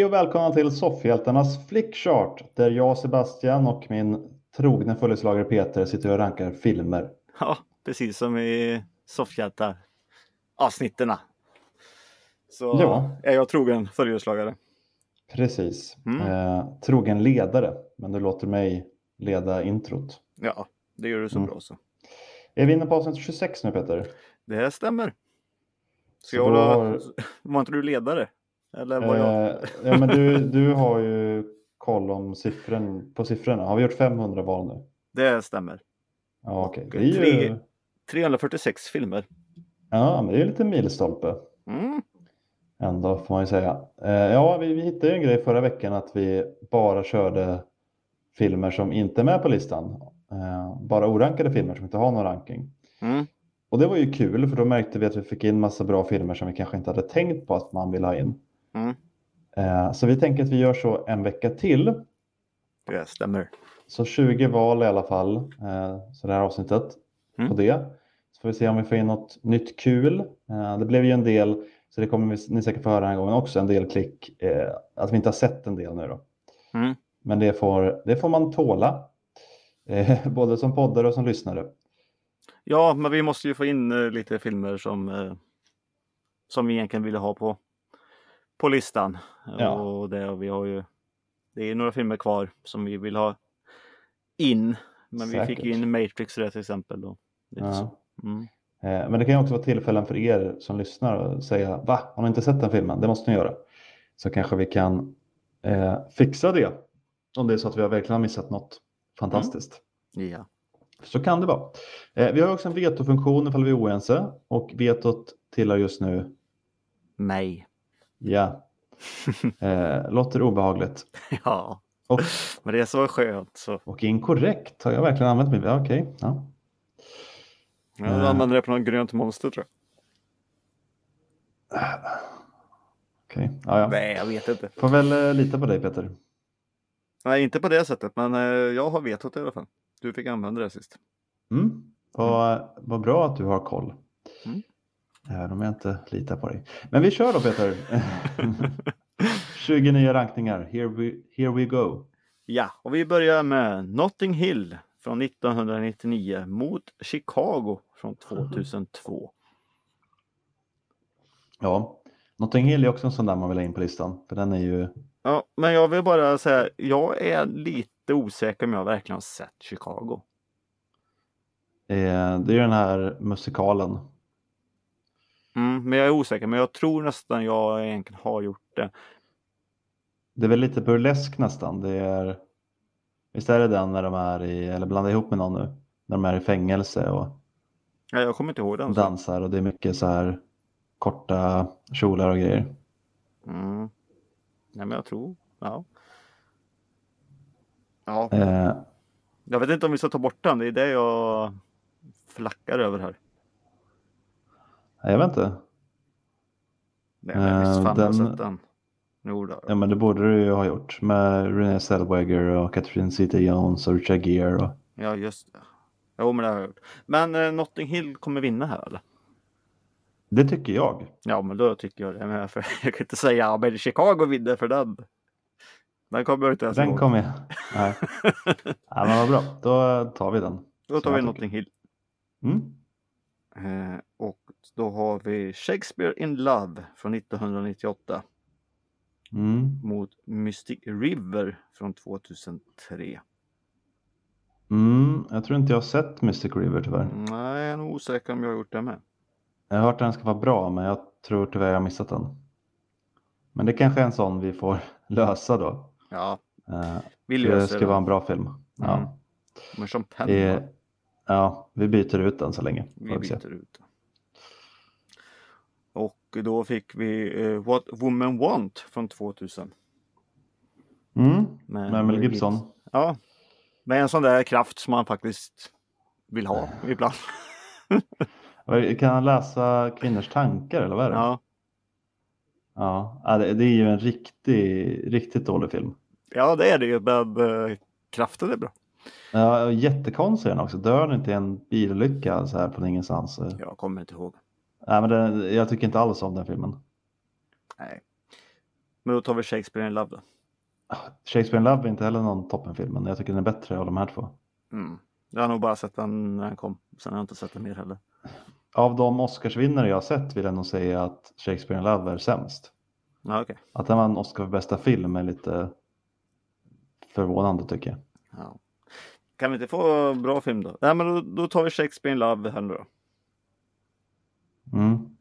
Hej och välkomna till Soffhjältarnas Flickchart där jag, Sebastian och min trogne följeslagare Peter sitter och rankar filmer. Ja, precis som i Soffhjältar avsnitterna. Så Ja. är jag trogen följeslagare. Precis. Mm. Eh, trogen ledare, men du låter mig leda introt. Ja, det gör du så Mm. bra så. Är vi inne på avsnitt 26 nu Peter? Det stämmer. Så Ska jag då hålla... Var inte du ledare? Eller var jag? Eh, ja, men du, du har ju koll om siffran, på siffrorna. Har vi gjort 500 val nu? Det stämmer. Ja. Och Det är ju, tre- 346 filmer. ja, men det är ju lite milstolpe. Mm. Ändå får man ju säga. Eh, ja, vi, vi hittade ju en grej förra veckan att vi bara körde filmer som inte är med på listan. Eh, bara orankade filmer som inte har någon ranking. Mm. Och det var ju kul för då märkte vi att vi fick in massa bra filmer som vi kanske inte hade tänkt på att man vill ha in. Mm. Eh, så vi tänker att vi gör så en vecka till. Det stämmer. Så 20 val i alla fall, eh, så det här avsnittet Mm. på det. Så får vi se om vi får in något nytt kul. Eh, det blev ju en del, så det kommer vi- ni säkert få höra den här gången också, en del klick, att vi inte har sett en del nu då. Mm. Men det får, det får man tåla, både som poddare och som lyssnare. Ja, men vi måste ju få in lite filmer som, som vi egentligen ville ha på, på listan. Ja. Och det, och vi har ju, det är några filmer kvar som vi vill ha in. Men vi fick Säkert. ju in Matrix där till exempel. Lite Ja. Mm. Eh, men det kan ju också vara tillfällen för er som lyssnar och säga, va, har ni inte sett den filmen? Det måste ni göra. Så kanske vi kan eh, fixa det. Om det är så att vi har verkligen har missat något fantastiskt. Ja. Så kan det vara. Eh, vi har också en vetofunktion ifall vi är oense och vetot tillhör just nu, Mig. Ja, eh, låter obehagligt. Ja, Och, men det är så skönt så. och inkorrekt, har jag verkligen använt mig? Ja, Okej, ja. Jag Eh. använder det på något grönt monster tror jag. Okej, ja, ja. Nej, jag vet inte. Får väl eh, lita på dig Peter. Nej, inte på det sättet, men eh, jag har vetot i alla fall. Du fick använda det sist. Mm. Vad, vad bra att du har koll. Mm. Även om jag inte litar på dig. Men vi kör då Peter. 20 nya rankningar. Here we, here we go. Ja, och vi börjar med Notting Hill från 1999 mot Chicago från 2002. Ja, Notting Hill är också en sån där man vill ha in på listan. För den är ju... Ja, men jag vill bara säga, jag är lite osäker om jag verkligen har sett Chicago. Eh, det är den här musikalen. Mm, men jag är osäker, men jag tror nästan jag egentligen har gjort det. Det är väl lite burlesk nästan. Det är... Visst är det den när de är i, eller blandar ihop med någon nu, när de är i fängelse och Ja, jag kommer inte ihåg den. så. dansar och det är mycket så här korta kjolar och grejer. Mm. Nej, men jag tror, ja. Ja, Eh, jag vet inte om vi ska ta bort den. Det är det jag flackar över här. Jag vet inte. Nej, men visst Eh, fan har jag den- sett den. Då. Ja men det borde du ju ha gjort med Renée Zellweger och Catherine Zeta-Jones och Richard Gere. Och... Ja, just det. Jo, men det har jag gjort. Men eh, Notting Hill kommer vinna här eller? Det tycker jag. Ja, men då tycker jag det. Men för, jag kan inte säga ja, men Chicago vinner för den. Den kommer jag inte ens Den kommer jag. Nej. ja, men vad bra, då tar vi den. Då tar vi jag Notting Hill. Mm. Eh, och då har vi Shakespeare in Love från 1998 Mm. mot Mystic River från 2003. Mm. Jag tror inte jag har sett Mystic River tyvärr. Nej, jag är nog osäker om jag har gjort det med. Jag har hört att den ska vara bra men jag tror tyvärr jag har missat den. Men det kanske är en sån vi får lösa då. Ja, Eh, vi det löser ska det. vara en bra film. Mm. Ja. Men som penna. Det, ja, vi byter ut den så länge. Vi byter ut det. Och då fick vi eh, What Women Want från 2000. Mm. Med, Med Mel Gibson. Ja, med en sån där kraft som man faktiskt vill ha ibland. Kan han läsa kvinnors tankar eller vad är det? Ja, Ja, det, är ju en riktig, riktigt dålig film. ja det är det ju, men eh, kraften är bra. Ja, jättekonstig den också. Dör den inte i en bilolycka så här på ingenstans? Jag kommer inte ihåg. Nej, men den, jag tycker inte alls om den filmen. Nej. Men då tar vi Shakespeare in Love då. Shakespeare in Love är inte heller någon toppenfilm, men jag tycker den är bättre av de här två. Mm. Jag har nog bara sett den när den kom. Sen har jag inte sett den mer heller. Av de Oscarsvinnare jag har sett vill jag nog säga att Shakespeare in Love är sämst. Ja, okej. Att den vann Oscar för bästa film är lite förvånande tycker jag. Ja. Kan vi inte få bra film då? Nej, men då, då tar vi Shakespeare in Love här nu då. Mm.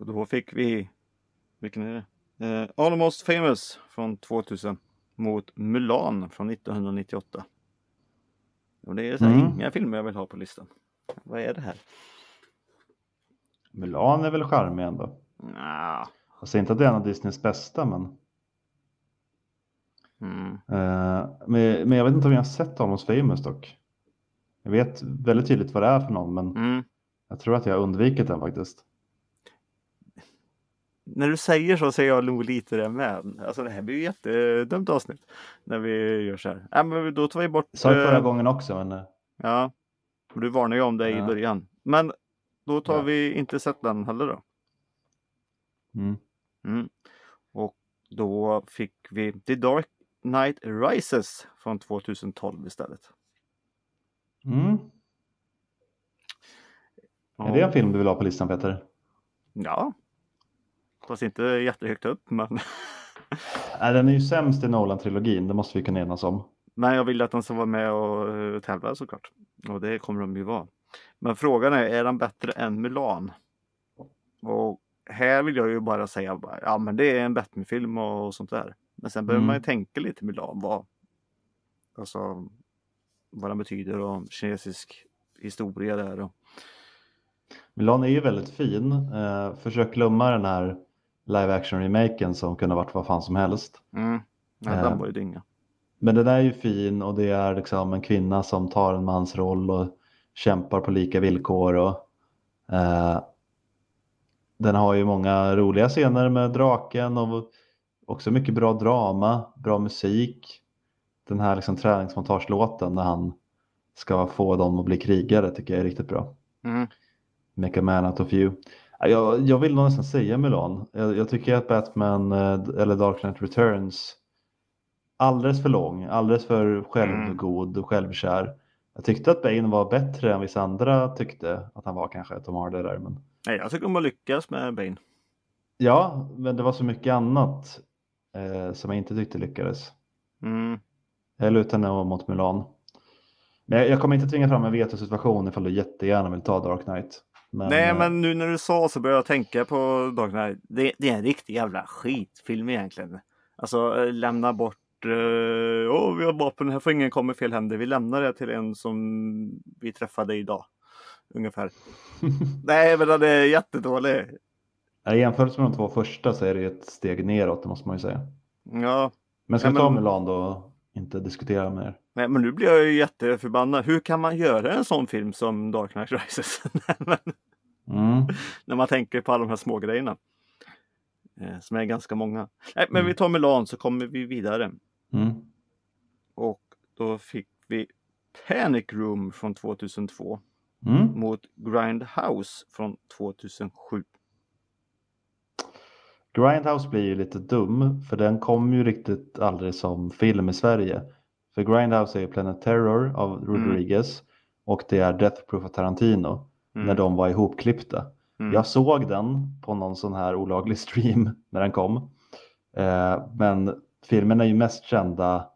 Och då fick vi, vilken är det? Eh, Almost famous från 2000 mot Mulan från 1998. Och det är så här Mm. inga filmer jag vill ha på listan. Vad är det här? Mulan är väl charmig ändå. Nja. Jag säger inte att det är en av Disneys bästa, men, Mm. eh, men, men jag vet inte om jag har sett Almost famous dock. Jag vet väldigt tydligt vad det är för någon, men Mm. jag tror att jag har undvikit den faktiskt. När du säger så säger jag nog lite det med. Alltså det här blir ju jättedumt avsnitt. När vi gör så här. Ja, men då tar vi bort. Sa jag förra eh, gången också, men eh, Ja. Du varnade ju om det i Ja. början. Men då tar Ja. vi inte sett den heller då. mm. Mm. Och då fick vi The Dark Knight Rises från 2012 istället. Mm. Är det en film du vill ha på listan Peter? Ja. Fast inte jättehögt upp men, Nej, den är ju sämst i Nolan-trilogin, det måste vi kunna enas om. men jag vill att de ska vara med och eh, tävla såklart. Och det kommer de ju vara. Men frågan är, är den bättre än Mulan? Och här vill jag ju bara säga, ja men det är en Batman-film och sånt där. Men sen behöver Mm. man ju tänka lite Mulan, vad, alltså, vad den betyder och kinesisk historia där. Och, Milan är ju väldigt fin. Eh, försök glömma den här live action remaken som kunde varit vad fan som helst. mm. Nej, Eh. den var ju dynga. Men den är ju fin och det är liksom en kvinna som tar en mans roll och kämpar på lika villkor. Och, eh, den har ju många roliga scener med draken och också mycket bra drama, bra musik. Den här liksom träningsmontagelåten när han ska få dem att bli krigare tycker jag är riktigt bra. Mm. Make a man out of you. Ja, Jag, jag vill nog nästan säga Milan. Jag, jag tycker att Batman eh, eller Dark Knight Returns alldeles för lång, alldeles för självgod och självkär. Jag tyckte att Bane var bättre än vissa andra tyckte att han var kanske, att de har det där. Men... Nej, jag tycker de har lyckats med Bane. Ja, men det var så mycket annat eh, som jag inte tyckte lyckades. Mm. Jag lutar nog mot Milan. Men jag, jag kommer inte tvinga fram en vetosituation ifall du jättegärna vill ta Dark Knight. Men, Nej, eh, men nu när du sa så började jag tänka på Dark Knight. Det, det är en riktig jävla skitfilm egentligen. Alltså eh, lämna bort eh, Åh, vi har vapen, här får ingen komma i fel händer. Vi lämnar det till en som vi träffade idag. Ungefär. Nej, men den är jättedålig. I jämförelse med de två första så är det ju ett steg neråt, det måste man ju säga. Ja, Men ska vi ta men- Milan då och inte diskutera mer? nej, men nu blir jag ju jätteförbannad. Hur kan man göra en sån film som Dark Knight Rises? Mm. när man tänker på alla de här små grejerna. Eh, som är ganska många. Nej, men Mm. vi tar Milan så kommer vi vidare. Mm. Och då fick vi Panic Room från 2002 Mm. mot Grindhouse från 2007. Grindhouse blir ju lite dum för den kom ju riktigt aldrig som film i Sverige. För Grindhouse är ju Planet Terror av Rodriguez och det är Death Proof av Tarantino Mm. när de var ihopklippta. Mm. Jag såg den på någon sån här olaglig stream när den kom. Eh, men filmerna är ju mest kända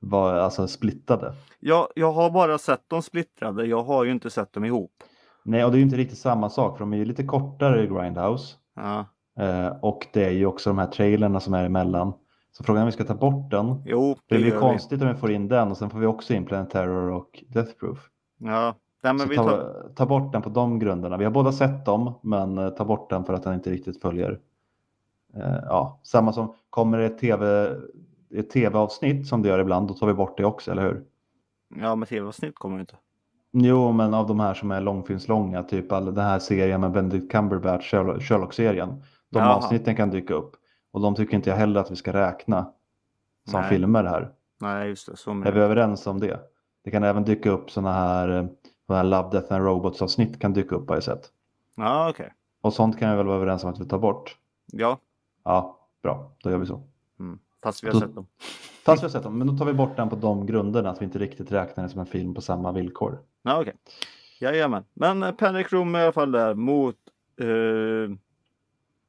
var alltså splittade. Jag, jag har bara sett dem splittrade. Jag har ju inte sett dem ihop. Nej, och det är ju inte riktigt samma sak för de är ju lite kortare i Grindhouse. Ja. Eh, och det är ju också de här trailerna som är emellan. Så frågan är om vi ska ta bort den. Jo, Det det blir konstigt om vi får in den och sen får vi också in Planet Terror och Death Proof. Ja. Nej, men Så vi ta, tar... ta bort den på de grunderna. Vi har båda sett dem men eh, ta bort den för att den inte riktigt följer. Eh, ja, samma som kommer det ett tv ett tv-avsnitt som det gör ibland, då tar vi bort det också, eller hur? Ja, med tv-avsnitt kommer det inte. Jo, men av de här som är långfilmslånga, typ all, den här serien med Benedict Cumberbatch, Sherlock- Sherlock-serien. De Jaha. avsnitten kan dyka upp. Och de tycker inte jag heller att vi ska räkna som Nej. filmer här. Nej, just det. Så Är vi överens om det? Det kan även dyka upp sådana här, eh, såna här Love, Death and Robots avsnitt kan dyka upp har jag sett. Ja, okej. Och sånt kan jag väl vara överens om att vi tar bort. Ja. Ja, Bra, då gör vi så. Mm. Fast vi har Då- sett dem. Fast vi har sett dem, men då tar vi bort den på de grunderna att vi inte riktigt räknar det som en film på samma villkor. Ja, okej. Jajamän. Men eh, Panic Room är i alla fall där mot eh,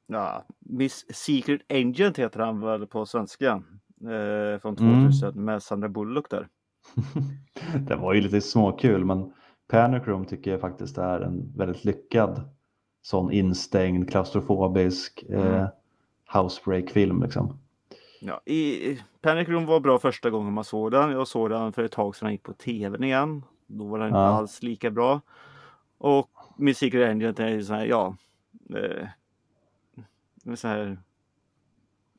ja, Miss Secret Agent heter han väl på svenska. Eh, från Mm. 2000 med Sandra Bullock där. det var ju lite småkul, men Panic Room tycker jag faktiskt är en väldigt lyckad sån instängd, klaustrofobisk Mm. eh, housebreak-film. Liksom. Ja, i, Panic Room var bra första gången man såg den. Jag såg den för ett tag sedan gick på tvn igen. Då var den inte Ja. alls lika bra. Och Miss Secret Agent är ju så här, ja. Eh, sån här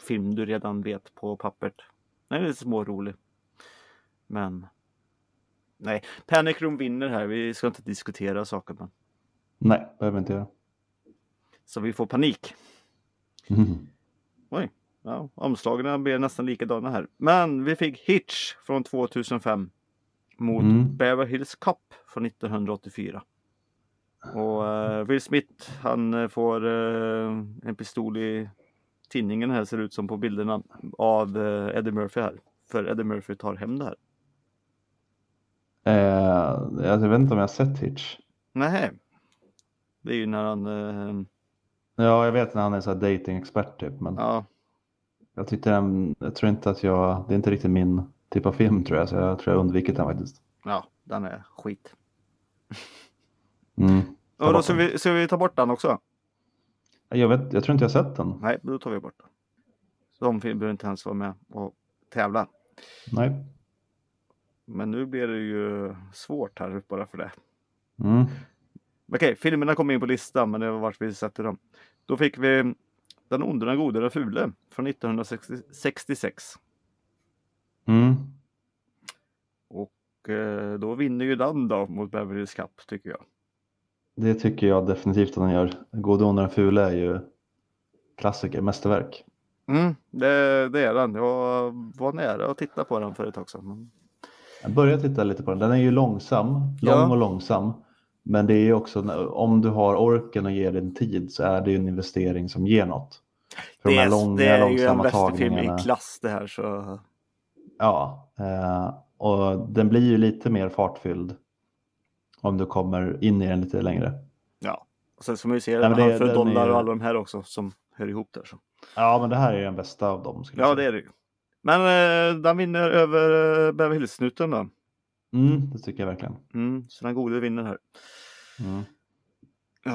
film du redan vet på pappret. Den är lite smårolig. Men nej, Panic Room vinner här. Vi ska inte diskutera saker. Men, Nej, behöver inte göra. så vi får panik. Mm. Oj, ja, omslagen blir nästan likadana här. Men vi fick Hitch från 2005 mot Mm. Beverly Hills Cop från 1984. Och eh, Will Smith han eh, får eh, en pistol i tinningen här ser ut som på bilderna av eh, Eddie Murphy här. För Eddie Murphy tar hem det här. Eh, jag vet inte om jag har sett Hitch. Nej. Det är ju när han, eh, Ja, jag vet när han är så dating-expert typ, men ja, jag tyckte den, jag tror inte att jag, det är inte riktigt min typ av film tror jag, så jag tror jag undvikit den faktiskt. ja, den är skit. Mm. Och då ska vi, ska vi ta bort den också? Jag, vet, jag tror inte jag sett den. Nej, då tar vi bort den. De behöver inte ens vara med och tävla. Nej. Men nu blir det ju svårt här bara för det. Mm. Okej, filmerna kommer in på listan, men det var vart vi sätter dem. Då fick vi Den onde, den gode, den fule från 1966. Mm. Och eh, då vinner ju den då mot Beverly Cup tycker jag. Det tycker jag definitivt att den gör. Gode, onda, den fula är ju klassiker, mästerverk. Mm, det, det är den. Jag var nära att titta på den för ett tag sedan. Jag börjar titta lite på den. Den är ju långsam, lång Ja. och långsam. Men det är ju också, om du har orken och ger din tid så är det ju en investering som ger något. För Det de här är, långa, det är ju en långsamma westernfilm tagningarna. i klass det här så. Ja, eh, och den blir ju lite mer fartfylld om du kommer in i den lite längre. Ja. Och sen får man ju se Nej, det- här för dollar är- och alla de här också som hör ihop där. Så. Ja, men det här är den bästa av dem. Ja, det säga. är det ju. Men eh, den vinner över eh, Beverly Hills-snuten då. Mm, det tycker jag verkligen. Mm, så den gode vinner här. Mm.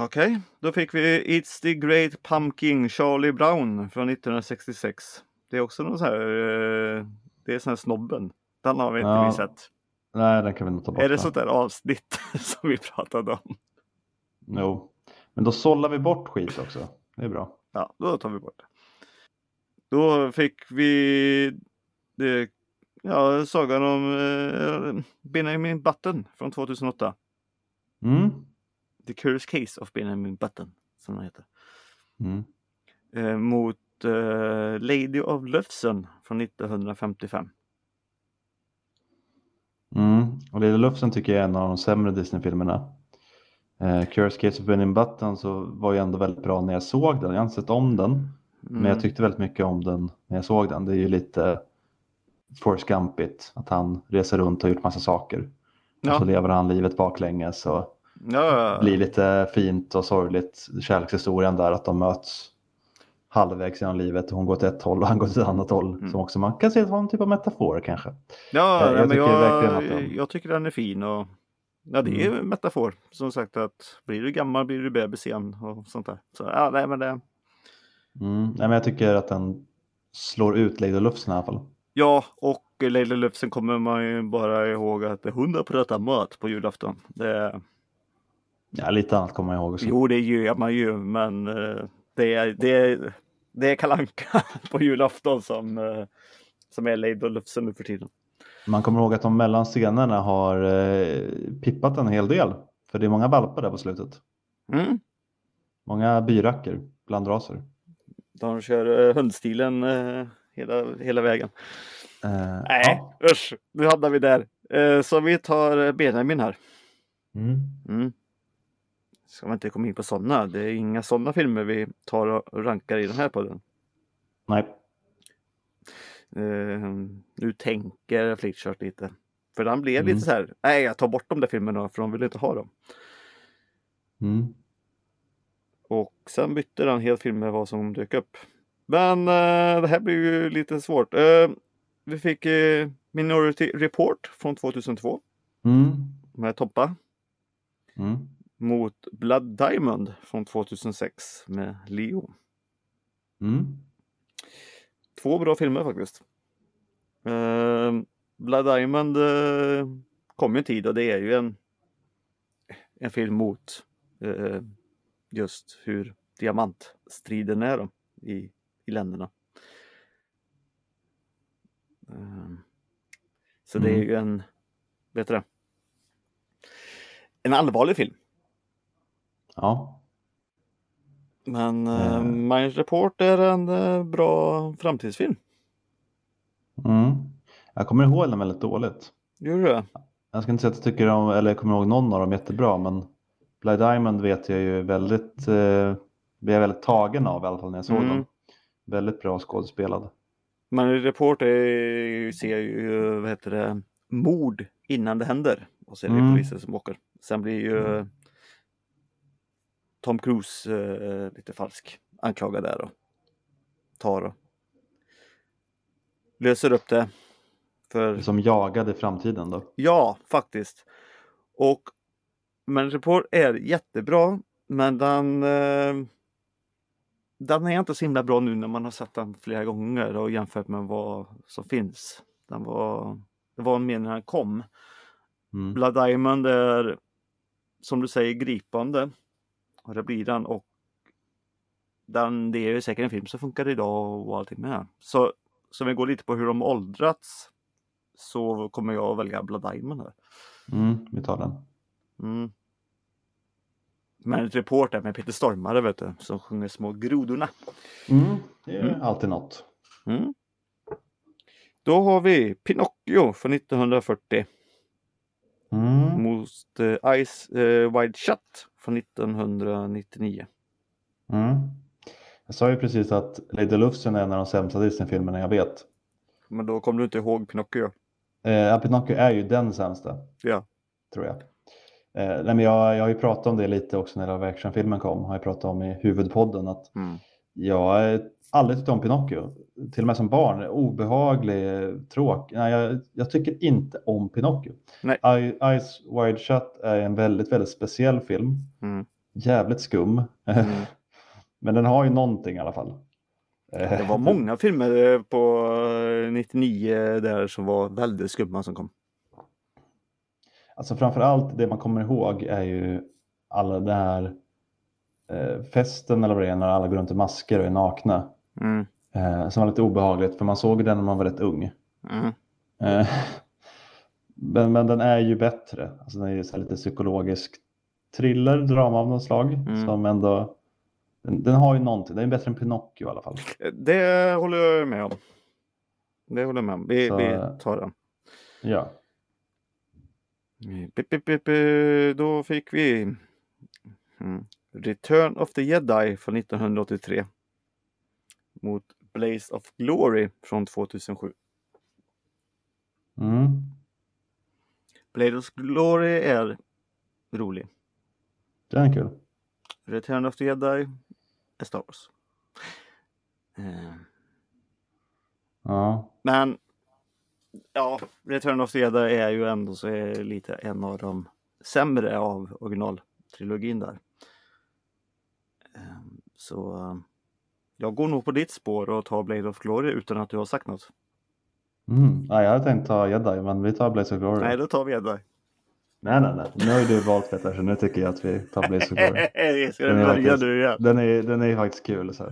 Okej, då fick vi It's the Great Pumpkin Charlie Brown från 1966. Det är också någon så här, eh, det är sån här snobben. Den har vi inte Ja, sett. Nej, den kan vi nog ta bort. Är det sånt där avsnitt som vi pratade om? Jo, men då sållar vi bort skit också. Det är bra. Ja, då tar vi bort det. Då fick vi det, ja, sagan om eh, Benjamin Button från 2008. Mm. The Curious Case of Benjamin Button, som den heter. Mm. Eh, mot eh, Lady of Lufsen från 1955. Mm. Och Lilla Lufsen tycker jag är en av de sämre Disney-filmerna. Eh, Curious Case of Benjamin Button så var ju ändå väldigt bra när jag såg den. Jag har inte sett om den, men Mm. jag tyckte väldigt mycket om den när jag såg den. Det är ju lite Forrest Gumpigt, att han reser runt och har gjort massa saker. Och så Ja, lever han livet baklänges och ja, blir lite fint och sorgligt. Kärlekshistorien där att de möts halvvägs genom livet och hon går till ett håll och han går till ett annat håll. Mm. Som också man kan se som en typ av metafor kanske. ja jag nej, men jag, den- jag tycker den är fin. Och, ja, det är en metafor. Som sagt att blir du gammal blir du bebis igen och sånt där. Så ja, nej men det. Mm. Nej, men jag tycker att den slår ut Lady Lufsen i alla fall. Ja, och Leila Lufsen kommer man ju bara ihåg att hon har pratat mat på julafton. Det, Ja, lite annat kommer jag ihåg också. jo, det gör man ju, men eh, det är, det är, det är Kalle Anka på julafton som, eh, som är Leila Lufsen nu för tiden. Man kommer ihåg att de mellan scenerna har eh, pippat en hel del. För det är många valpar där på slutet. Mm. Många byracker, blandraser. De kör eh, hundstilen hela, hela vägen. Eh, Nej, ja. usch, nu hamnar vi där. Så vi tar Benjamin här. Mm. Mm. Ska man inte komma in på sådana? Det är inga sådana filmer vi tar och rankar i den här podden. Nej. Eh, nu tänker Flickchart lite. För han blev Mm. lite så här, nej jag tar bort de där filmerna för de vill inte ha dem. Mm. Och sen bytte han helt film med vad som dök upp. Men eh, det här blir ju lite svårt. Eh, vi fick Minority Report från 2002 Mm. med Toppa. Mm. Mot Blood Diamond från 2006 med Leo. Mm. Två bra filmer faktiskt. Eh, Blood Diamond eh, kom ju en tid och det är ju en, en film mot eh, just hur diamantstriden är då, i, i länderna. Eh, så det är Mm. ju en, vet du det? En allvarlig film. Ja. Men eh, Eh. Minds Report är en eh, bra framtidsfilm. Mm. Jag kommer ihåg den väldigt dåligt. Gör du det? Jag ska inte säga att jag tycker om, eller jag kommer ihåg någon av dem jättebra, men Blood Diamond vet jag ju väldigt, eh, blev väldigt tagen av i alla fall när jag såg Mm. dem. Väldigt bra skådespelad. Men Report är, ser ju, vad heter det, mord innan det händer. Och så är det Mm. poliser som åker. Sen blir ju Mm. Tom Cruise eh, lite falsk anklagad där och tar och löser upp det. För Som jagade framtiden då. Ja, faktiskt. Och men Report är jättebra, men den eh, den är inte så himla bra nu när man har sett den flera gånger och jämfört med vad som finns. Den var, det var mer när den kom. Mm. Blood Diamond är som du säger gripande. Och det blir den och den, det är ju säkert en film som funkar idag och allting med. Så, så vi går lite på hur de åldrats så kommer jag att välja Blood Diamond här. Mm, vi tar den. Mm. Men ett reporter med Peter Stormare vet du, som sjunger Små grodorna. Mm, det är Mm. alltid något. Mm. Då har vi Pinocchio från 1940 Mm. mot eh, Ice eh, Wide Shut från 1999. Mm. Jag sa ju precis att Lady Lufsen är en av de sämsta Disney-filmerna jag vet. Men då kommer du inte ihåg Pinocchio. Eh, Pinocchio är ju den sämsta, Ja. tror jag. Eh, nej, men jag, jag har ju pratat om det lite också när live action-filmen kom. Har jag pratat om i huvudpodden att Mm. Jag har aldrig tyckt om Pinocchio. Till och med som barn. Obehaglig, tråkig. Nej, jag, jag tycker inte om Pinocchio. Nej. Eyes Wide Shut är en väldigt, väldigt speciell film. Mm. Jävligt skum. Mm. Men den har ju någonting i alla fall. Eh, Det var många filmer eh, på eh, 99 där som var väldigt skumma som kom. Alltså framför allt det man kommer ihåg är ju alla det här eh, festen eller vad det är när alla går runt i masker och är nakna. Mm. Eh, som var lite obehagligt för man såg den när man var rätt ung. Mm. Eh, men, men den är ju bättre. Alltså den är ju lite psykologisk thriller, drama av något slag. Mm. Som ändå, den, den har ju någonting, den är bättre än Pinocchio i alla fall. Det håller jag med om. Det håller jag med om. Vi, Så- vi tar den. Ja. Eh, Då fick vi mm, Return of the Jedi från 1983 mot Blaze of Glory från 2007. Mm. Blaze of Glory är rolig. Den är kul. Return of the Jedi är Star Wars. Eh, Ja. Men ja, Return of the Jedi är ju ändå så är lite en av de sämre av originaltrilogin där. Ehm, Så eh, jag går nog på ditt spår och tar Blade of Glory utan att du har sagt något. Mm. Ja, jag hade tänkt ta Jedi, men vi tar Blaze of Glory. Nej, då tar vi Jedi. nej, nej, nej. Nu har ju du valt Peter, så nu tycker jag att vi tar Blaze of Glory. Ska Den välja faktiskt- nu igen? Den är, den är faktiskt kul. Så.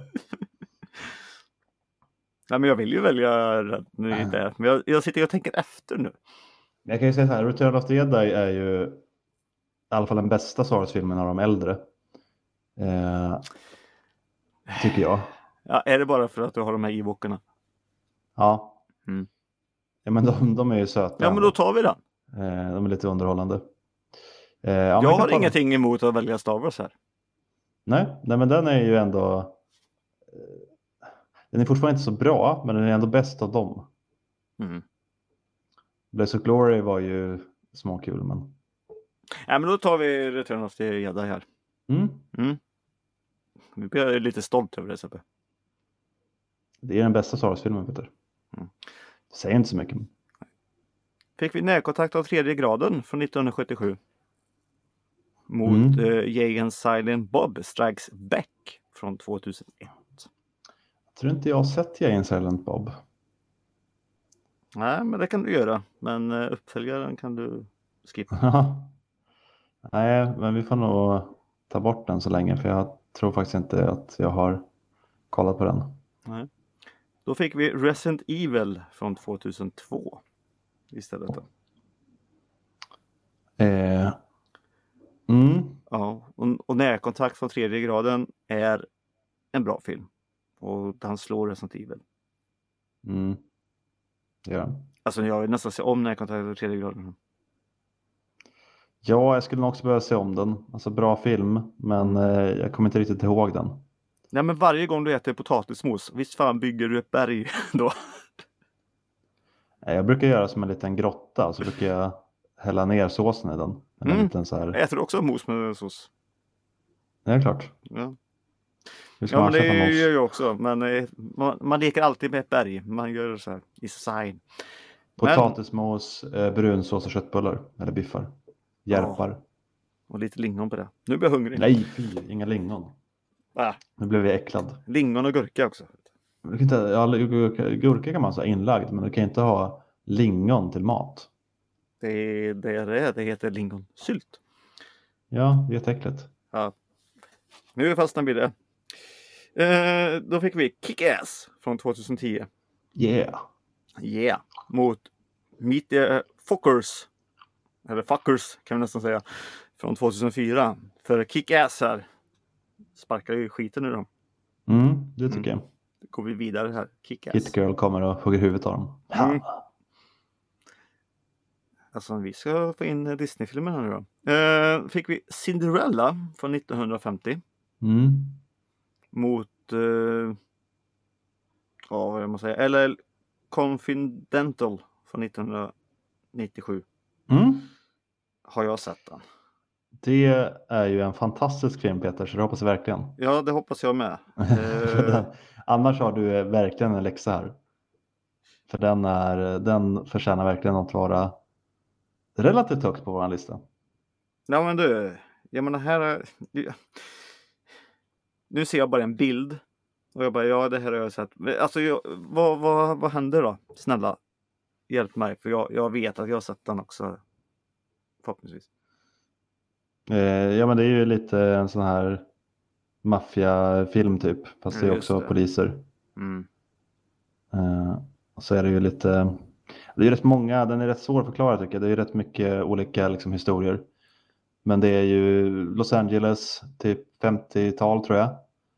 Nej, men jag vill ju välja nu inte. Men jag, jag sitter och tänker efter nu. Men Jag kan ju säga så här, Return of the Jedi är ju i alla fall den bästa Star Wars-filmen av de äldre. Eh, tycker jag. Ja, är det bara för att du har de här e-böckerna? Ja. Mm. ja men de, de är ju söta. Ja, men då tar vi den. eh, de är lite underhållande. Eh, ja, jag har ta ingenting emot att välja Star Wars här. Nej, nej, men den är ju ändå... eh, Den är fortfarande inte så bra, men den är ändå bäst av dem. Mm. Blaze of Glory var ju småkul, men... Ja, men då tar vi Return of the Jedi här. Mm. Mm. Nu blir jag lite stolt över det Sebbe. Det är den bästa Star Wars-filmen, Peter. Mm. Säg inte så mycket. Fick vi närkontakt av tredje graden från 1977. Mot Mm. mm. Jay and Silent Bob Strikes Back från 2001. Jag tror inte jag har sett Jay and Silent Bob. Nej, men det kan du göra. Men eh, uppföljaren kan du skippa. Nej, men vi får nog ta bort den så länge, för jag tror faktiskt inte att jag har kollat på den. Då fick vi Resident Evil från 2002 istället. Eh. Mm. Ja, och, och närkontakt från tredje graden är en bra film. Och han slår Resident Evil. Mm. Den. Alltså jag vill nästan se om närkontakt från tredje graden. Ja, jag skulle nog också behöva se om den. Alltså bra film, men eh, jag kommer inte riktigt ihåg den. Nej men varje gång du äter potatismos, visst fan bygger du ett berg då? Jag brukar göra som en liten grotta, så brukar jag hälla ner såsen i den. En Mm. liten så här. Äter du också mos med sås? Det är klart. Ja, ja men det mos? gör jag också. Men eh, man, man leker alltid med ett berg. Man gör så här i sign. Men- Potatismos, eh, brunsås och köttbullar. Eller biffar. Järpar. Och lite lingon på det. Nu blir jag hungrig. Nej, fy, inga lingon. Ah, Nu blev jag äcklad. lingon och gurka också. Du kan inte, ja, gurka, gurka kan man ha inlagd, men du kan inte ha lingon till mat. Det är det är det, det heter lingonsylt. Ja, det jätteäckligt. Ja. Nu fastnar vi det. Eh, då fick vi Kick-Ass från 2010. Yeah. Yeah. Mot Meet the Fuckers. Eller Fuckers kan vi nästan säga. Från 2004. För Kick-Ass här sparkar ju skiten ur dem. Mm, det tycker jag. Då går vi vidare här. Kick-Ass. Hit Girl kommer och hugger huvudet av dem. Mm. Alltså vi ska få in Disney-filmer här nu då. Eh, fick vi Cinderella från 1950. Mm. Mot eh, ja, vad måste säga. Eller Confidential från 1997. Mm. Har jag sett den. Det är ju en fantastisk film Peter, så det hoppas jag verkligen. Ja, det hoppas jag med. Annars har du eh, verkligen en läxa här. För den, är, den förtjänar verkligen att vara relativt högt på vår lista. ja men du, jag menar här. är- Nu ser jag bara en bild. Och jag bara, ja det här har jag sett. Alltså jag, vad, vad, vad händer då? Snälla, hjälp mig. För jag, jag vet att jag har sett den också. Förhoppningsvis. Eh, ja men det är ju lite en sån här maffiafilm typ. Fast det är just också det. poliser. Mm. Eh, och så är det ju lite, det är ju rätt många, den är rätt svår att förklara tycker jag. Det är ju rätt mycket olika liksom, historier. Men det är ju Los Angeles, typ 50-tal tror jag.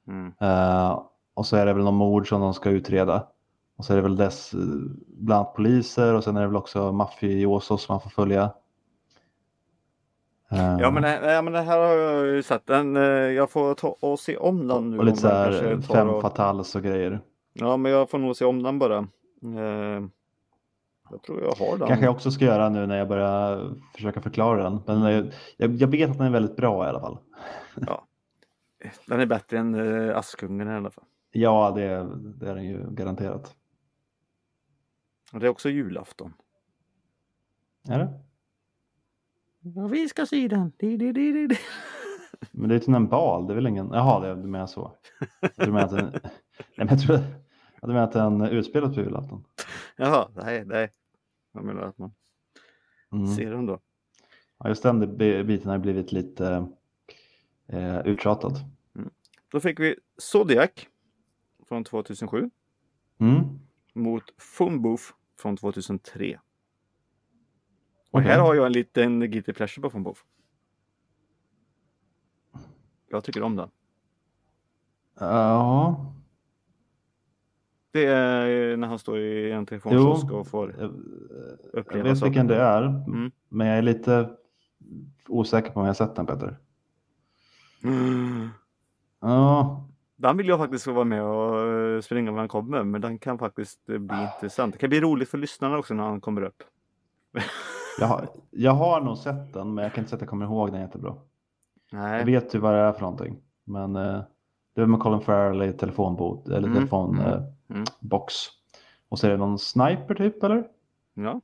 Mm. Eh, och så är det väl någon mord som de ska utreda. Och så är det väl dess, eh, bland annat poliser och sen är det väl också mafiosos som man får följa. Eh, Ja men, det, ja men det här har jag ju sett. Den, eh, jag får ta och se om den nu. och lite om så den här kanske tar fem och- fatals och grejer. Ja men jag får nog se om den bara. Eh, jag tror jag har den. Kanske jag också ska göra nu när jag börjar försöka förklara den. Men eh, jag, jag vet att den är väldigt bra i alla fall. Den är bättre än Askungen i alla fall. Ja, det, det är den ju garanterat. Och det är också julafton. Är det? Ja, vi ska se den. Di, di, di, di. Men det är till en bal, det är väl ingen... Jaha, det, du menar så. Jag tror att den... Nej, men jag tror att du menar att den utspelas på julafton. Jaha, nej, nej. Jag menar att man Mm. ser den då. Ja, just den bi- biten har blivit lite eh, uttjatad. Då fick vi Zodiac från 2007 Mm. mot Fumboof från 2003. Och Okej. här har jag en liten guilty pleasure på Fumboof. Jag tycker om den. Ja, Det är när han står i en telefonkiosk och får jag, jag uppleva vet saker. vilken det är. Mm. Men jag är lite osäker på om jag sett den Peter. Mm. Ja, Den vill jag faktiskt få vara med och eh, springa när han kommer, men den kan faktiskt eh, bli intressant. Det kan bli roligt för lyssnarna också när han kommer upp. Jag har, jag har nog sett den, men jag kan inte säga att jag kommer ihåg den jättebra. Jag Nej. vet ju vad det är för någonting. Men eh, det är med Colin Farrell i telefonbot, eller Mm, telefonbox. mm, Eh, mm. Och så är det någon sniper typ, eller? Ja,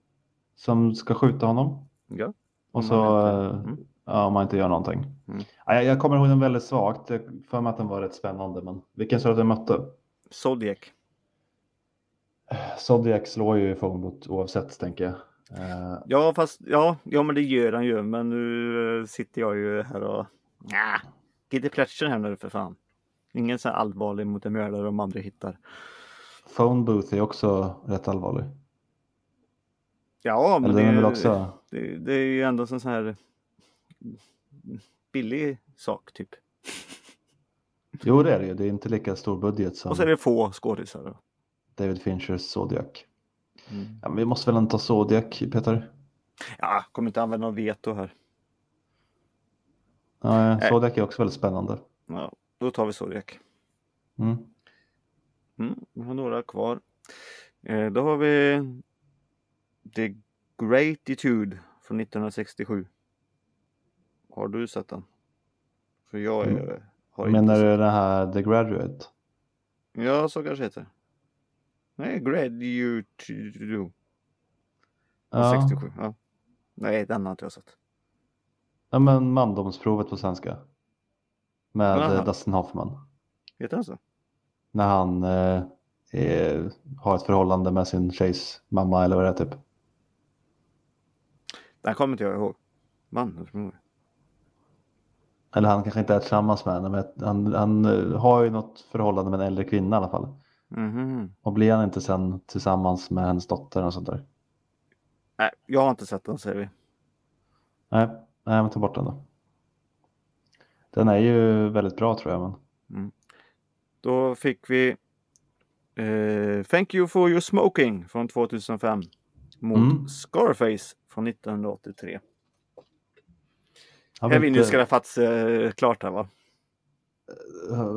Som ska skjuta honom. ja. Och så, eh, mm. Ja, om man inte gör någonting. Mm. Ja, jag, jag kommer ihåg den väldigt svagt. Jag för mig att den var rätt spännande. Men vilken sa du att den mötte? Zodiac. Zodiac slår ju Phonebot oavsett, tänker jag. Eh, Ja, fast ja, ja, men det gör han ju. Men nu eh, sitter jag ju här och ja, Giddy Pletcher här nu för fan. Ingen så här allvarlig mot en mördare de andra hittar. Phone Booth är också rätt allvarlig. Ja, men Eller det, är också... det, det är ju ändå sån här billig sak typ. Jo, det är det ju. Det är inte lika stor budget som Och så är det få skådisar. David Finchers Zodiac. Mm. Ja, vi måste väl ändå ta Zodiac, Peter? Ja, kommer inte använda någon veto här. Ja, Nej. Zodiac är också väldigt spännande. Ja, då tar vi Zodiac. Mm. Mm, vi har några kvar. Eh, då har vi The Gratitude från 1967. Har du sett den? För jag är, Mm. har inte Menar sett du den här The Graduate? Ja, så kanske heter. Nej, Gratitude Ja, 67. Ja. Nej, den har inte jag sett. ja men mandomsprovet på svenska. Med Jaha. eh, Dustin Hoffman. Heter den så? När han eh, är, har ett förhållande med sin tjejs mamma eller vad det är typ. Den kommer inte jag ihåg. Man, Eller han kanske inte är tillsammans med henne, men han, han eh, har ju något förhållande med en äldre kvinna i alla fall. Mhm. Och blir han inte sen tillsammans med hennes dotter och sånt där? Nej, jag har inte sett den säger vi. Nej, nej men ta bort den då. Den är ju väldigt bra tror jag. Men... Då fick vi eh, Thank you for your smoking från 2005 mot Mm. Scarface från 1983. Har, Här vi vinner inte, Scarface eh, klart här va?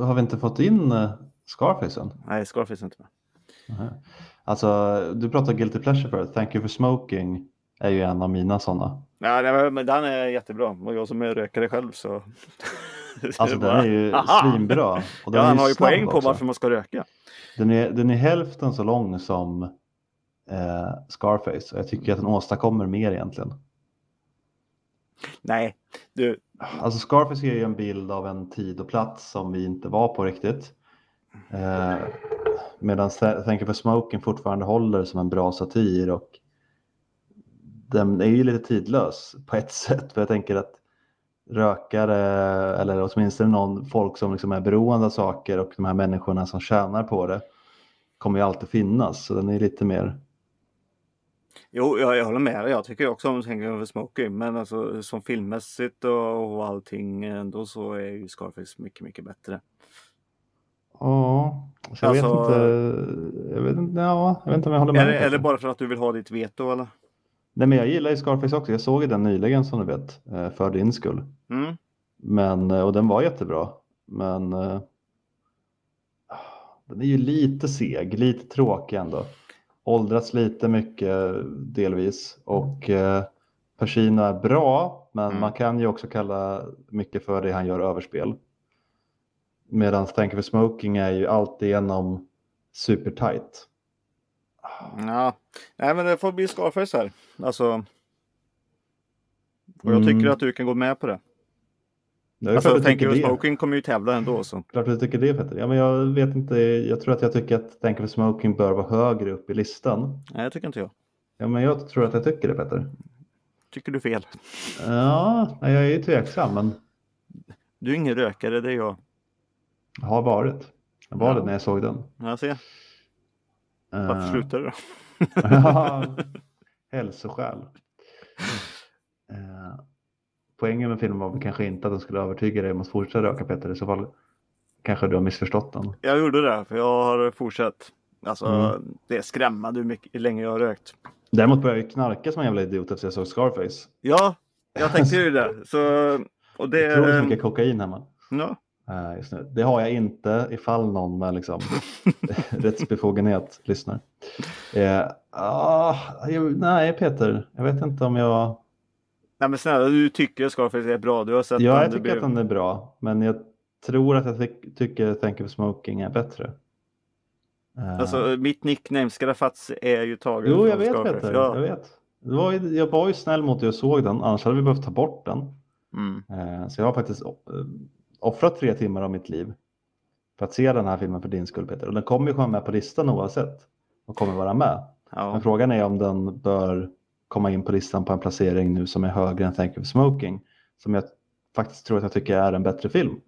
har vi inte fått in eh, Scarface än? Nej, Scarface är inte med. Nej. Alltså, du pratar Guilty Pleasure förut. Thank you for smoking är ju en av mina sådana. Ja, nej, men den är jättebra och jag som är rökare själv så. Alltså den är ju Aha! svinbra. Och den Ja, han har ju poäng på också. varför man ska röka. Den är, den är hälften så lång som eh, Scarface och jag tycker att den åstadkommer mer egentligen. Nej, du. Alltså Scarface ger ju en bild av en tid och plats som vi inte var på riktigt. Eh, Medan Thank you for smoking fortfarande håller som en bra satir och den är ju lite tidlös på ett sätt. För jag tänker att rökare eller åtminstone någon folk som liksom är beroende av saker och de här människorna som tjänar på det kommer ju alltid finnas. Så den är lite mer Jo, jag, jag håller med dig. Jag tycker också om you for smoking. Men alltså som filmmässigt och, och allting ändå så är ju Scarface mycket, mycket bättre. Ja, jag vet Alltså- inte. Jag vet inte, ja, jag vet inte om jag håller med. Är det, är det bara för att du vill ha ditt veto eller? Nej, men jag gillar ju Scarface också. Jag såg den nyligen som du vet, eh, för din skull. Mm. Men, eh, och den var jättebra. Men eh, den är ju lite seg, lite tråkig ändå. Åldrats lite mycket delvis. Och eh, Pacino är bra, men Mm. man kan ju också kalla mycket för det han gör överspel. Medan Thank you for smoking är ju alltigenom supertight. Ja, nej men det får bli Scarface här. Alltså. Och jag Mm. tycker att du kan gå med på det. Alltså, jag Thank tycker you for det. smoking kommer ju tävla ändå så. Klart du tycker det Peter. Ja, men jag vet inte. Jag tror att jag tycker att Thank you for smoking bör vara högre upp i listan. Nej, det tycker inte jag. Ja, men jag tror att jag tycker det Peter. Tycker du fel? Ja, jag är ju tveksam, men Du är ingen rökare, det är jag. har varit. Jag var Ja. det när jag såg den. Jag ser. Varför Eh, slutade du då? ja, Hälsoskäl. Poängen med filmen var väl kanske inte att den skulle övertyga dig om att fortsätta röka Peter. I så fall kanske du har missförstått den. Jag gjorde det, för jag har fortsatt. Alltså, Mm. det är skrämmande hur, mycket, hur länge jag har rökt. Däremot började jag knarka som en jävla idiot efter jag såg Scarface. Ja, jag tänkte ju det. Så, och det... Tror så mycket kokain hemma. Ja, eh, just nu. Det har jag inte ifall någon med liksom, rättsbefogenhet lyssnar. Ah, jag, nej Peter, jag vet inte om jag... Nej men snälla, du tycker Scarface är bra. Du har sett Ja, den, jag tycker blir- att den är bra, men jag tror att jag ty- tycker Thank you for smoking är bättre. Eh, Alltså mitt nickname Scarafazzi är ju taget jo, jag vet Scarface. Peter, Ja. jag vet. Det var ju, jag var ju snäll mot dig och såg den, annars hade vi behövt ta bort den. Mm. Eh, Så jag har faktiskt eh, offrat tre timmar av mitt liv för att se den här filmen för din skull Peter. Och den kommer ju komma med på listan oavsett och kommer vara med. Ja. Men frågan är om den bör komma in på listan på en placering nu som är högre än Thank you for smoking. Som jag faktiskt tror att jag tycker är en bättre film.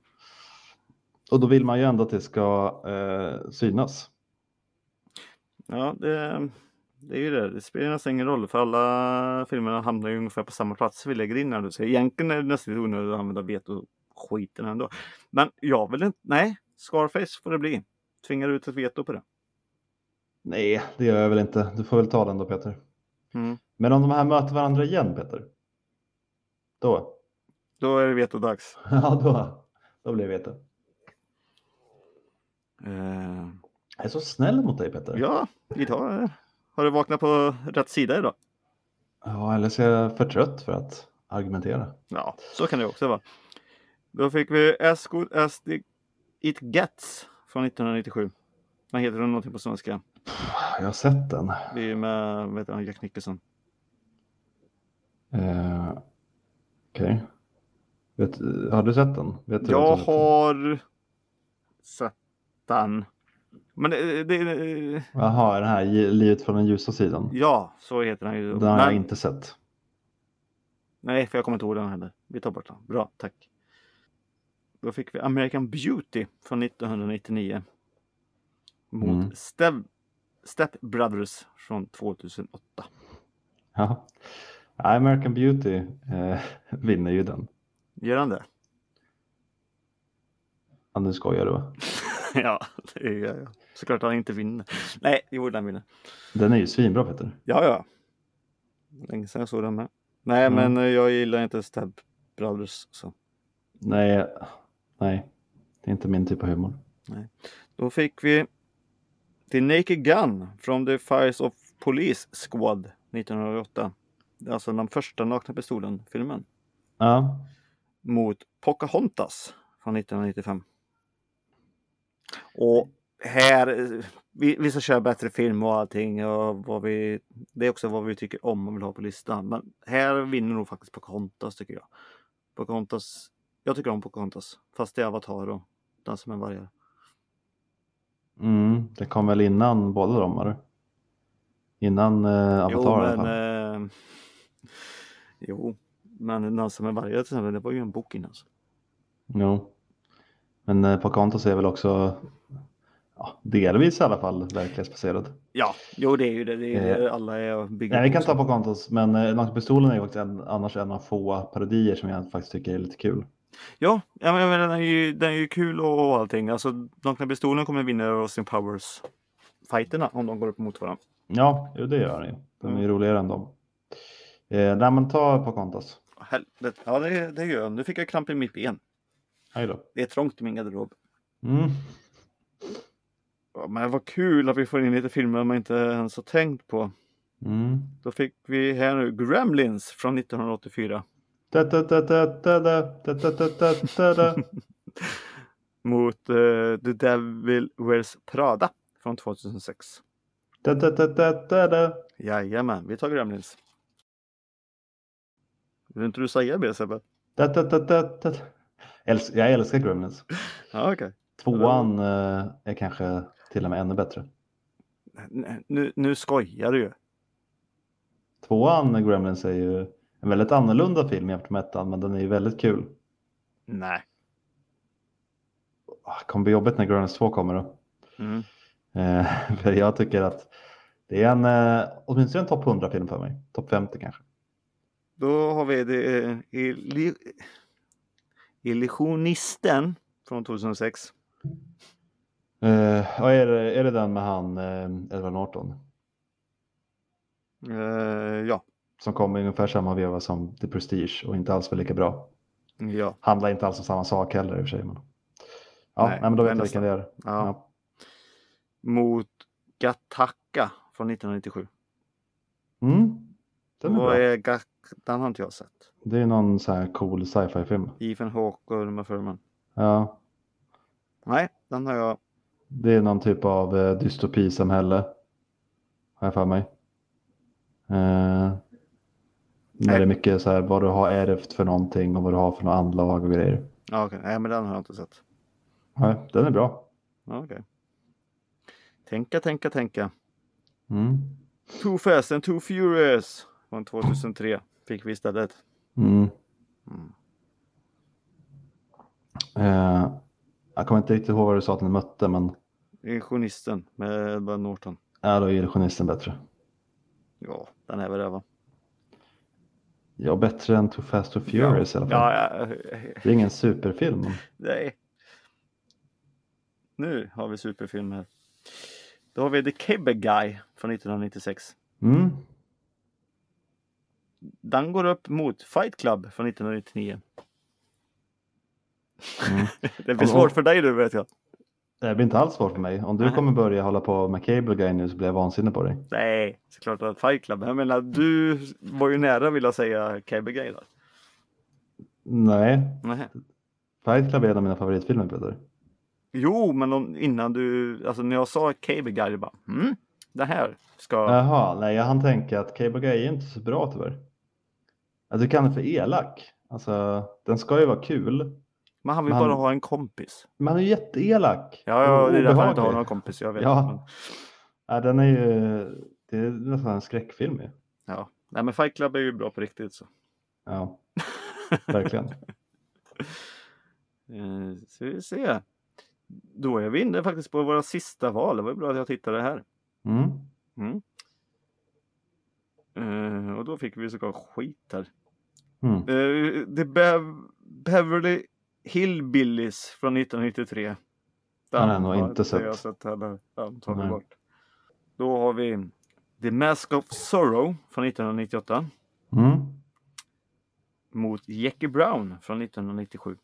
Och då vill man ju ändå att det ska eh, synas. Ja, det, det är ju det. Det spelar nästan ingen roll för alla filmerna hamnar ju ungefär på samma plats vi lägger in här nu. Så egentligen är det nästan onödigt att använda veto skiten ändå. Men jag vill inte, nej, Scarface får det bli. Tvingar ut ett veto på det. Nej, det gör jag väl inte. Du får väl ta den då Peter. Mm. Men om de här möter varandra igen Peter? Då? Då är det vetodags. Ja, då, då blir det veto. Eh, Jag är så snäll mot dig Peter. ja, idag har du vaknat på rätt sida idag. Ja, eller så är jag för trött för att argumentera. Ja, så kan det också vara. Då fick vi As Good As It Gets från 1997. Vad heter den någonting på svenska? Jag har sett den. Det är med heter han, Jack Nicholson. Eh, Okej. Vet- Har du sett den? Vet du Jag du- har sett den. Men det, det, Jaha, den här Livet från den ljusa sidan. ja, så heter den ju. Den har jag Men- inte sett. Nej, för jag kommer inte ihåg den heller. Vi tar bort den. Bra, tack. Då fick vi American Beauty från 1999. Mot Mm. Step, Step Brothers från 2008. Ja. American Beauty eh, vinner ju den. Gör han det? Ja, nu skojar du va? ja, det är ja. såklart han inte vinner. Nej, jo, den vinner. Den är ju svinbra Peter. Ja, ja. Länge sedan jag såg den med. Nej, Mm. men eh, jag gillar inte Step Brothers. Så. Nej, nej. Det är inte min typ av humor. Då fick vi The Naked Gun från The Fires of Police Squad 1908. Det är alltså den första Nakna Pistolen-filmen. Ja, Mot Pocahontas från 1995. Och här, vi, vi ska köra bättre film och allting. Och vad vi, det är också vad vi tycker om och vill ha på listan. Men här vinner nog faktiskt Pocahontas tycker jag. Pocahontas, jag tycker om Pocahontas. Fast det är Avatar och Dansen med vargar. Mm, det kom väl innan båda dem eller? Innan eh, Avatar Jo, men... Eh, jo, men Dansen med vargar till exempel, det var ju en bok innan. Så. Jo. Men eh, Pocahontas är väl också ja, delvis i alla fall verklighetsbaserad. Ja, jo det är ju det. det är, Eh, alla är Nej, vi kan ta Pocahontas, men eh, Nakna Pistolen är ju faktiskt en, annars en av få parodier som jag faktiskt tycker är lite kul. Ja, ja men, men den, är ju, den är ju kul och, och allting. Alltså, Nakna Pistolen kommer vinna Austin Powers fighterna om de går upp mot varandra. Ja, jo, det gör den ju. Den är ju Mm. roligare än dem. Eh, nej, men ta Pocahontas. Helvete. Ja, det, det gör jag. Nu fick jag kramp i mitt ben. Hej då. Det är trångt i min garderob. Mm. Ja, men vad kul att vi får in lite filmer man inte ens har tänkt på. Mm. Då fick vi här nu Gremlins från 1984. Mot The Devil Wears Prada från 2006. Jajamän, vi tar Gremlins. Vill inte du säga det Sebbe? Jag älskar Gremlins. Tvåan är kanske till och med ännu bättre. Nu skojar du ju. Tvåan Gremlins är ju en väldigt annorlunda film jämfört med ettan, men den är ju väldigt kul. Nej. Ah, Det kommer bli jobbigt när Gremlins 2 kommer då. Mm. Eh, för jag tycker att det är en, eh, åtminstone en topp 100 film för mig. Topp 50 kanske. Då har vi det, eh, Illi- Illusionisten från 2006. Eh, är, det, är det den med han eh, Edward Norton? Eh, ja. Som kom i ungefär samma veva som The Prestige och inte alls var lika bra. ja. Handlar inte alls om samma sak heller i och för sig. Men... Ja, Nej, nej, men då vet jag vilken det är. Ja. Ja. Mot Gattaca från 1997. Mm. Den är Vad bra. är Den har inte jag sett. Det är någon så här cool sci-fi film. Ethan Hawke och Uma Thurman. Ja, Nej, den har jag. det är någon typ av eh, dystopisamhälle. Har jag för mig. Eh, när det är mycket så här vad du har ärvt för någonting och vad du har för några anlag och grejer. Ja, okej. Nej, men den har jag inte sett. Nej, den är bra. Okej. Tänka, tänka, tänka. Mm. Too Fast and Too Furious från 2003 fick vi istället. Mm. Mm. Eh, jag kommer inte riktigt ihåg vad du sa att den mötte men Illusionisten med Edward Norton. ja, då är illusionisten bättre. Ja, den är väl det va? Ja, bättre än Too Fast Too Furious i alla fall. Ja, ja, Det är ingen superfilm. nej. Nu har vi superfilm här. Då har vi The Cable Guy från 1996. Mm. Den går upp mot Fight Club från 1999. Mm. Det blir svårt för dig nu vet jag. Det blir inte alls svårt för mig. Om du kommer börja hålla på med Cable Guy nu så blir jag vansinnig på dig. Nej, såklart att Fight Club. Jag menar, du var ju nära vill jag säga Cable Guy där. Nej, Nej. Fight Club är en av mina favoritfilmer Peter. Jo, men om, innan du, alltså när jag sa Cable Guy, det bara, mm, det här ska, Jaha, nej jag hann tänka att Cable Guy är inte så bra tyvärr. Jag tycker han är för elak. Alltså, den ska ju vara kul. Men han vill men bara ha en kompis. Men han är jätteelak. Ja, ja det är därför han inte har någon kompis, jag vet. Ja. Ja, den är ju, det är nästan en skräckfilm ju. ja. Nej, men Fight Club är ju bra på riktigt så. Ja, verkligen. Eh, ska vi se. Då är vi inne faktiskt på våra sista val. Det var ju bra att jag tittade här. Mm. Mm. Eh, och då fick vi såklart skit här. Mm. Uh, The Bev- Beverly Hillbillies från 1993. Den har jag nog inte sett. Jag sett heller. Den tar vi Nej. bort. Då har vi The Mask of Sorrow från 1998 Mm. mot Jackie Brown från 1997.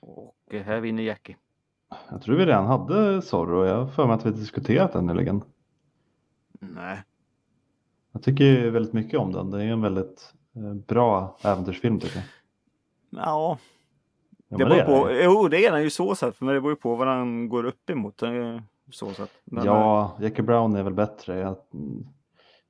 Och här vinner Jackie. Jag tror vi redan hade Zorro. Jag har för mig att vi diskuterat den nyligen. Nej, Jag tycker väldigt mycket om den. Det är en väldigt eh, bra äventyrsfilm tycker jag. Ja, Ja, det beror är på. det. Jo, det är den ju så sett, men det beror ju på vad han går upp emot. eh, Så sett. Ja, Jackie Brown är väl bättre. Mm,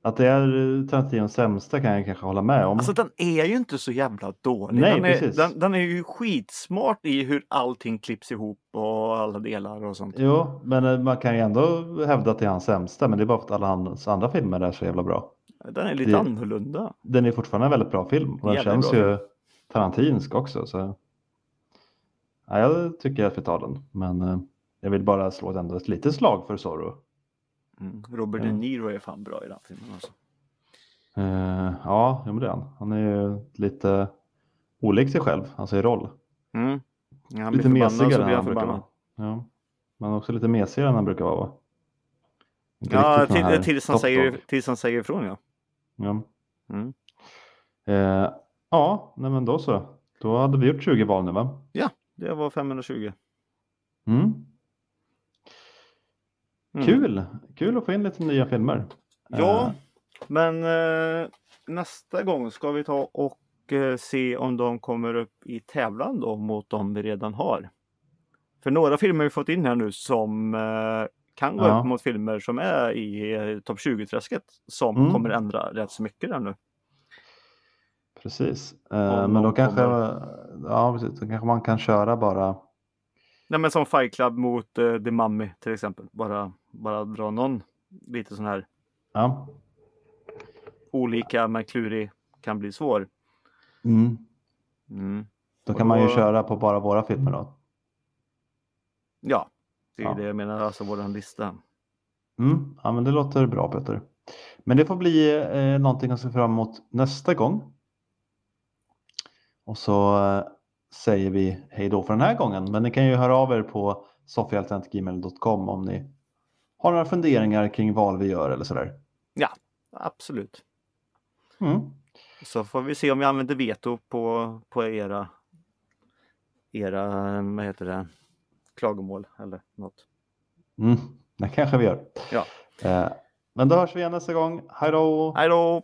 att det är eh, Tarantinos sämsta kan jag kanske hålla med om. Alltså den är ju inte så jävla dålig. Nej, den, är, precis. den, den är ju skitsmart i hur allting klipps ihop och alla delar och sånt. Jo, men eh, man kan ju ändå hävda att det är hans sämsta. Men det är bara för att alla hans andra filmer är så jävla bra. Den är lite Det- annorlunda. Den är fortfarande en väldigt bra film. Och den känns bra ju tarantinsk också. Så. Ja, jag tycker att vi tar den. Men eh, jag vill bara slå ändå ett litet slag för Zorro. Mm. Robert. De Niro är fan bra i den filmen alltså. Eh, ja, men det är han. Han är ju lite olik sig själv, alltså i roll. Mm. Ja, han Lite mesigare än han brukar vara. Ja. Men också lite mesigare än han brukar vara? Inte Ja, till, tills, han säger, tills han säger ifrån ja. Ja, Mm. eh, ja nej, men då så. Då hade vi gjort 20 val nu va? Det var 520. Mm. Mm. Kul! Kul att få in lite nya filmer. Ja, Eh, men eh, nästa gång ska vi ta och eh, se om de kommer upp i tävlan då mot de vi redan har. För några filmer vi fått in här nu som eh, kan gå Ja. upp mot filmer som är i eh, topp 20-träsket som Mm. kommer ändra rätt så mycket där nu. Precis. Eh, men då kanske, kommer. ja, precis. Då kanske man kan köra bara Nej men som Fight Club mot eh, The Mummy till exempel. Bara, bara dra någon lite sån här ja. olika men klurig kan bli svår. Mm. Mm. Då kan man ju då- köra på bara våra filmer då. Ja, det är Ja. det jag menar, alltså våran lista. Mm, ja, men det låter bra Peter. Men det får bli eh, någonting att se fram emot nästa gång. Och så eh, säger vi hej då för den här gången. Men ni kan ju höra av er på soffhjälten.gmail.com om ni har några funderingar kring val vi gör eller sådär. Absolut. Mm. Så får vi se om vi använder veto på, på era, era, vad heter det, klagomål eller något. Mm, det kanske vi gör. Ja. Eh, men då hörs vi igen nästa gång. Hej då! Hej då!